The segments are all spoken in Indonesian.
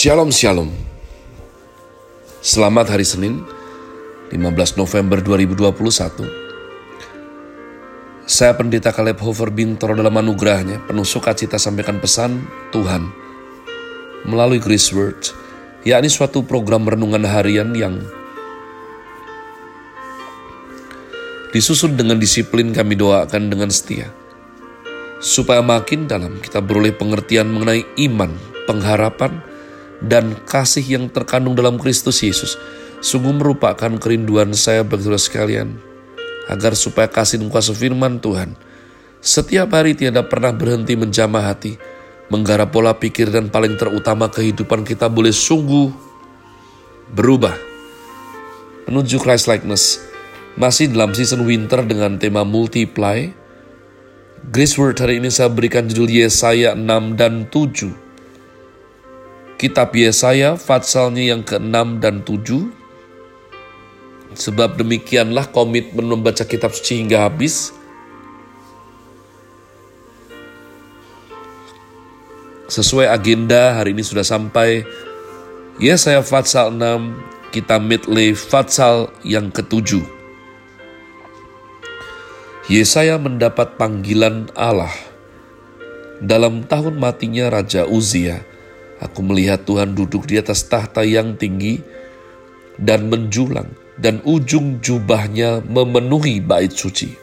Shalom Shalom. Selamat hari Senin 15 November 2021 Saya Pendeta Caleb Hofer Bintoro dalam anugerahnya Penuh sukacita sampaikan pesan Tuhan Melalui Grace Word yakni suatu program renungan harian yang disusun dengan disiplin kami doakan dengan setia supaya makin dalam kita beroleh pengertian mengenai iman, pengharapan, dan kasih yang terkandung dalam Kristus Yesus sungguh merupakan kerinduan saya bagi saudara sekalian agar supaya kasih dan kuasa firman Tuhan setiap hari tidak pernah berhenti menjamah hati, menggarap pola pikir dan paling terutama kehidupan kita boleh sungguh berubah menuju Christ likeness. Masih dalam season winter dengan tema multiply. Grace Word hari ini saya berikan judul Yesaya 6 dan 7 Kitab Yesaya, Fatsalnya yang ke-6 dan 7. Sebab demikianlah komitmen membaca kitab suci hingga habis. Sesuai agenda hari ini sudah sampai Yesaya Fatsal 6, kita midlay Fatsal yang ketujuh. Yesaya mendapat panggilan Allah dalam tahun matinya Raja Uzia Aku melihat Tuhan duduk di atas tahta yang tinggi dan menjulang, dan ujung jubahnya memenuhi bait suci.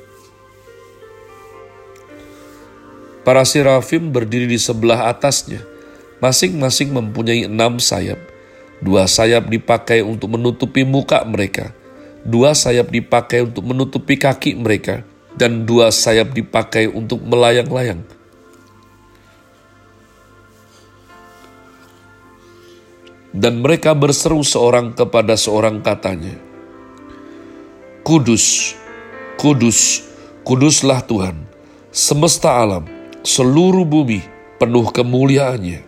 Para serafim berdiri di sebelah atasnya, masing-masing mempunyai enam sayap. Dua sayap dipakai untuk menutupi muka mereka, dua sayap dipakai untuk menutupi kaki mereka, dan dua sayap dipakai untuk melayang-layang. Dan mereka berseru seorang kepada seorang katanya, Kudus, kudus, kuduslah Tuhan, semesta alam, seluruh bumi penuh kemuliaannya.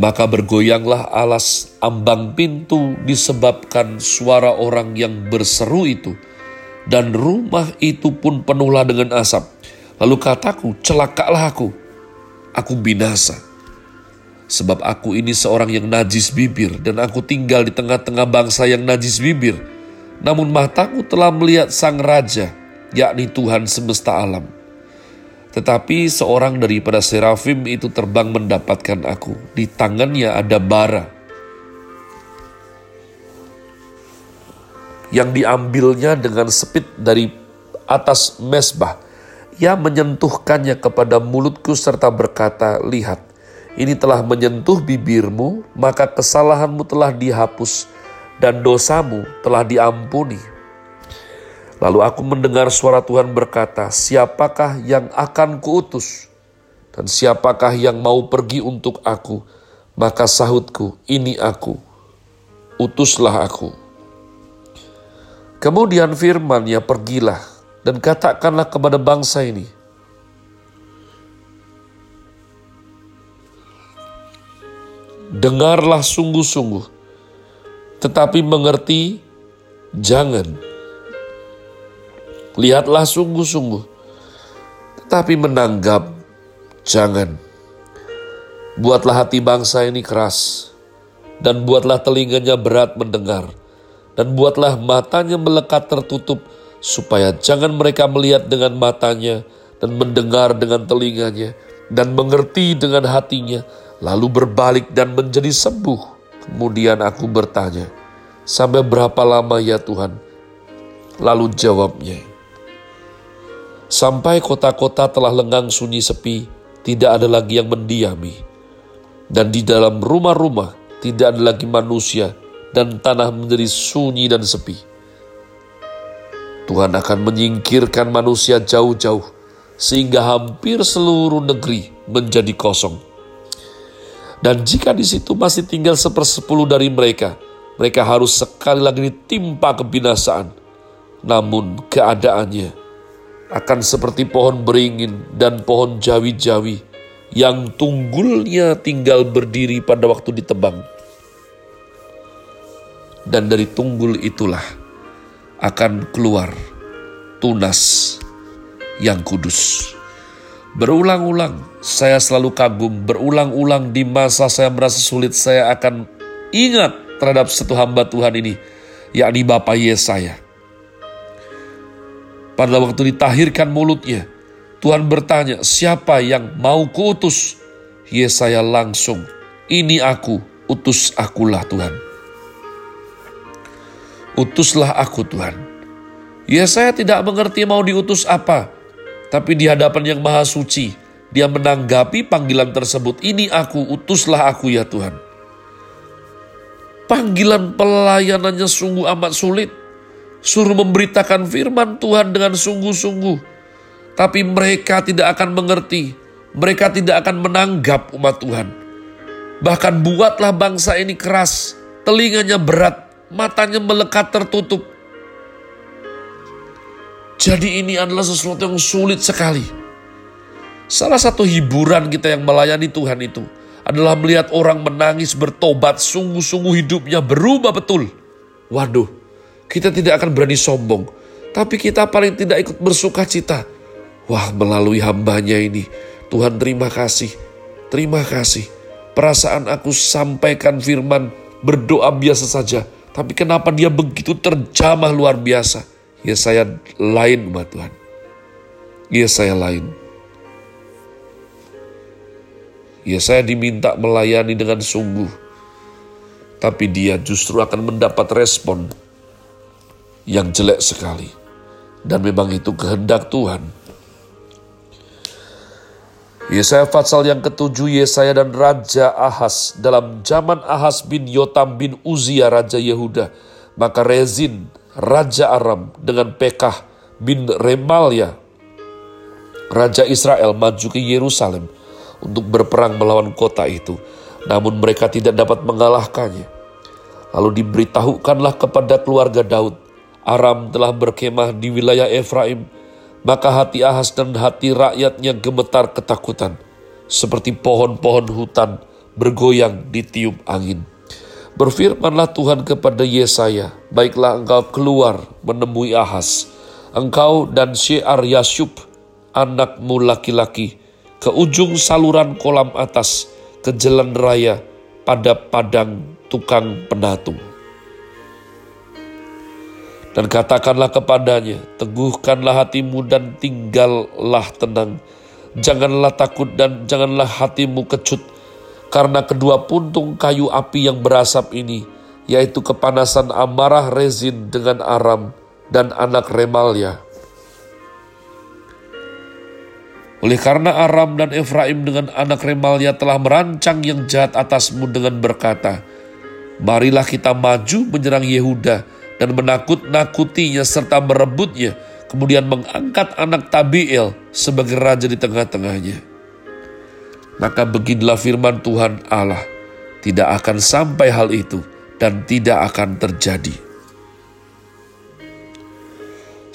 Maka bergoyanglah alas ambang pintu disebabkan suara orang yang berseru itu, dan rumah itu pun penuhlah dengan asap. Lalu kataku, celakalah aku, aku binasa Sebab aku ini seorang yang najis bibir dan aku tinggal di tengah-tengah bangsa yang najis bibir. Namun mataku telah melihat sang raja, yakni Tuhan semesta alam. Tetapi seorang daripada serafim itu terbang mendapatkan aku. Di tangannya ada bara. Yang diambilnya dengan sepit dari atas mesbah. Ia menyentuhkannya kepada mulutku serta berkata, Lihat, ini telah menyentuh bibirmu, maka kesalahanmu telah dihapus dan dosamu telah diampuni. Lalu aku mendengar suara Tuhan berkata, siapakah yang akan kuutus? Dan siapakah yang mau pergi untuk aku? Maka sahutku, ini aku, utuslah aku. Kemudian firmannya pergilah dan katakanlah kepada bangsa ini, dengarlah sungguh-sungguh, tetapi mengerti jangan. Lihatlah sungguh-sungguh, tetapi menanggap jangan. Buatlah hati bangsa ini keras, dan buatlah telinganya berat mendengar, dan buatlah matanya melekat tertutup, supaya jangan mereka melihat dengan matanya, dan mendengar dengan telinganya, dan mengerti dengan hatinya, lalu berbalik dan menjadi sembuh. Kemudian aku bertanya, sampai berapa lama ya Tuhan? Lalu jawabnya, sampai kota-kota telah lengang sunyi sepi, tidak ada lagi yang mendiami. Dan di dalam rumah-rumah tidak ada lagi manusia, dan tanah menjadi sunyi dan sepi. Tuhan akan menyingkirkan manusia jauh-jauh, sehingga hampir seluruh negeri menjadi kosong dan jika di situ masih tinggal sepersepuluh dari mereka, mereka harus sekali lagi ditimpa kebinasaan. Namun keadaannya akan seperti pohon beringin dan pohon jawi-jawi yang tunggulnya tinggal berdiri pada waktu ditebang. Dan dari tunggul itulah akan keluar tunas yang kudus. Berulang-ulang Saya selalu kagum, berulang-ulang di masa saya merasa sulit, saya akan ingat terhadap satu hamba Tuhan ini, yakni Bapak Yesaya. Pada waktu ditahirkan mulutnya, Tuhan bertanya, siapa yang mau kuutus? Yesaya langsung, ini aku, utus akulah Tuhan. Utuslah aku Tuhan. Yesaya tidak mengerti mau diutus apa, tapi di hadapan yang maha suci, dia menanggapi panggilan tersebut, ini aku, utuslah aku ya Tuhan. Panggilan pelayanannya sungguh amat sulit. Suruh memberitakan firman Tuhan dengan sungguh-sungguh tapi mereka tidak akan mengerti. Mereka tidak akan menanggap umat Tuhan. Bahkan buatlah bangsa ini keras, telinganya berat, matanya melekat tertutup. Jadi ini adalah sesuatu yang sulit sekali. Salah satu hiburan kita yang melayani Tuhan itu adalah melihat orang menangis bertobat, sungguh-sungguh hidupnya berubah betul. Waduh, kita tidak akan berani sombong, tapi kita paling tidak ikut bersuka cita Wah melalui hambanya ini, Tuhan terima kasih, terima kasih. Perasaan aku sampaikan firman, berdoa biasa saja. Tapi kenapa dia begitu terjamah luar biasa? Ya saya lain umat Tuhan. Ya saya lain. Ya saya diminta melayani dengan sungguh. Tapi dia justru akan mendapat respon yang jelek sekali. Dan memang itu kehendak Tuhan Yesaya Fatsal yang ketujuh Yesaya dan Raja Ahas dalam zaman Ahas bin Yotam bin Uzia Raja Yehuda maka Rezin Raja Aram dengan Pekah bin Remalia Raja Israel maju ke Yerusalem untuk berperang melawan kota itu namun mereka tidak dapat mengalahkannya lalu diberitahukanlah kepada keluarga Daud Aram telah berkemah di wilayah Efraim maka hati Ahas dan hati rakyatnya gemetar ketakutan, seperti pohon-pohon hutan bergoyang di tiup angin. Berfirmanlah Tuhan kepada Yesaya, baiklah engkau keluar menemui Ahas, engkau dan Syiar Yasyub, anakmu laki-laki, ke ujung saluran kolam atas, ke jalan raya, pada padang tukang penatung. Dan katakanlah kepadanya, teguhkanlah hatimu dan tinggallah tenang. Janganlah takut dan janganlah hatimu kecut, karena kedua puntung kayu api yang berasap ini, yaitu kepanasan amarah rezin dengan Aram dan anak Remalia. Oleh karena Aram dan Efraim dengan anak Remalia telah merancang yang jahat atasmu dengan berkata, Marilah kita maju menyerang Yehuda, dan menakut-nakutinya serta merebutnya, kemudian mengangkat anak Tabiel sebagai raja di tengah-tengahnya. Maka beginilah firman Tuhan Allah, tidak akan sampai hal itu dan tidak akan terjadi.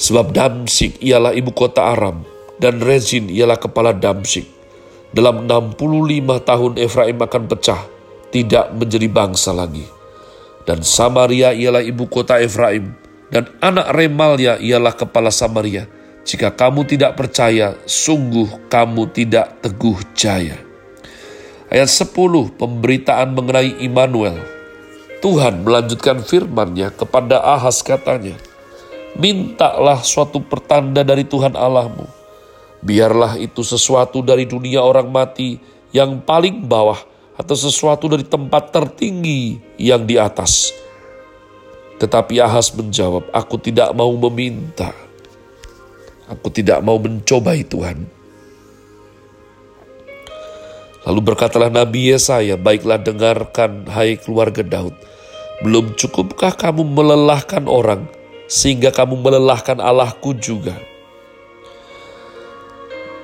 Sebab Damsik ialah ibu kota Aram dan Rezin ialah kepala Damsik. Dalam 65 tahun Efraim akan pecah, tidak menjadi bangsa lagi dan Samaria ialah ibu kota Efraim, dan anak Remalia ialah kepala Samaria. Jika kamu tidak percaya, sungguh kamu tidak teguh jaya. Ayat 10, pemberitaan mengenai Immanuel. Tuhan melanjutkan firman-Nya kepada Ahas katanya, Mintalah suatu pertanda dari Tuhan Allahmu. Biarlah itu sesuatu dari dunia orang mati yang paling bawah atau sesuatu dari tempat tertinggi yang di atas. Tetapi Ahas menjawab, aku tidak mau meminta. Aku tidak mau mencobai Tuhan. Lalu berkatalah Nabi Yesaya, baiklah dengarkan hai keluarga Daud. Belum cukupkah kamu melelahkan orang, sehingga kamu melelahkan Allahku juga.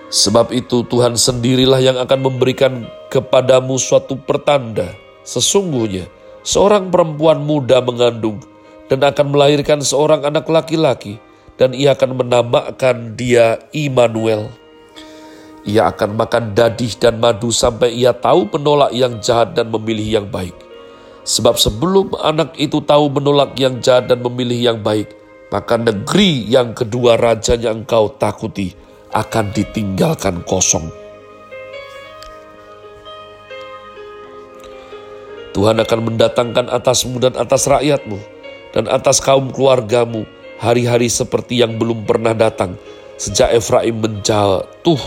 Sebab itu Tuhan sendirilah yang akan memberikan kepadamu suatu pertanda. Sesungguhnya seorang perempuan muda mengandung dan akan melahirkan seorang anak laki-laki dan ia akan menamakan dia Immanuel. Ia akan makan dadih dan madu sampai ia tahu menolak yang jahat dan memilih yang baik. Sebab sebelum anak itu tahu menolak yang jahat dan memilih yang baik, maka negeri yang kedua rajanya engkau takuti akan ditinggalkan kosong. Tuhan akan mendatangkan atasmu dan atas rakyatmu dan atas kaum keluargamu hari-hari seperti yang belum pernah datang sejak Efraim menjatuh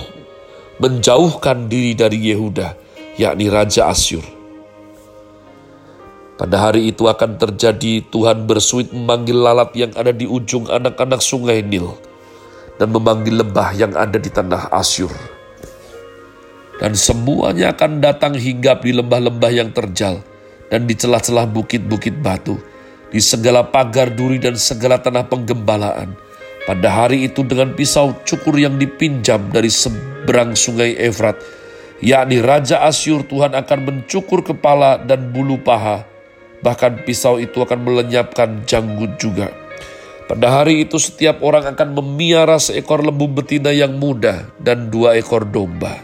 menjauhkan diri dari Yehuda yakni raja Asyur. Pada hari itu akan terjadi Tuhan bersuit memanggil lalat yang ada di ujung anak-anak sungai Nil dan memanggil lembah yang ada di tanah Asyur. Dan semuanya akan datang hinggap di lembah-lembah yang terjal dan di celah-celah bukit-bukit batu, di segala pagar duri dan segala tanah penggembalaan. Pada hari itu dengan pisau cukur yang dipinjam dari seberang sungai Efrat, yakni Raja Asyur Tuhan akan mencukur kepala dan bulu paha, bahkan pisau itu akan melenyapkan janggut juga. Pada hari itu setiap orang akan memiara seekor lembu betina yang muda dan dua ekor domba.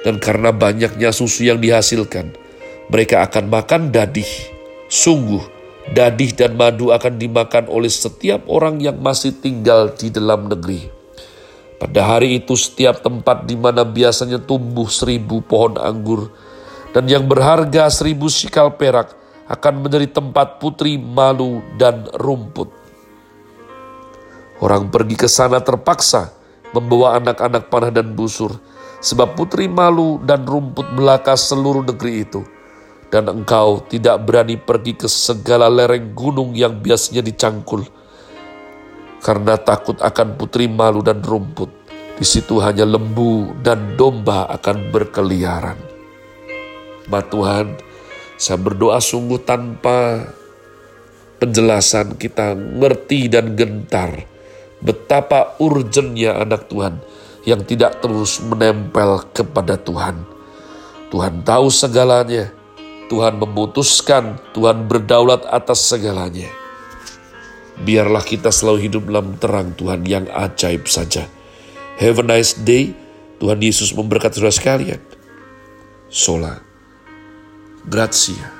Dan karena banyaknya susu yang dihasilkan, mereka akan makan dadih. Sungguh, dadih dan madu akan dimakan oleh setiap orang yang masih tinggal di dalam negeri. Pada hari itu setiap tempat di mana biasanya tumbuh seribu pohon anggur dan yang berharga seribu sikal perak akan menjadi tempat putri malu dan rumput. Orang pergi ke sana terpaksa membawa anak-anak panah dan busur, sebab putri malu dan rumput belaka seluruh negeri itu. Dan engkau tidak berani pergi ke segala lereng gunung yang biasanya dicangkul, karena takut akan putri malu dan rumput. Di situ hanya lembu dan domba akan berkeliaran. Ma Tuhan, saya berdoa sungguh tanpa penjelasan kita ngerti dan gentar betapa urgennya anak Tuhan yang tidak terus menempel kepada Tuhan. Tuhan tahu segalanya, Tuhan memutuskan, Tuhan berdaulat atas segalanya. Biarlah kita selalu hidup dalam terang Tuhan yang ajaib saja. Have a nice day. Tuhan Yesus memberkati saudara sekalian. Sola. Grazie.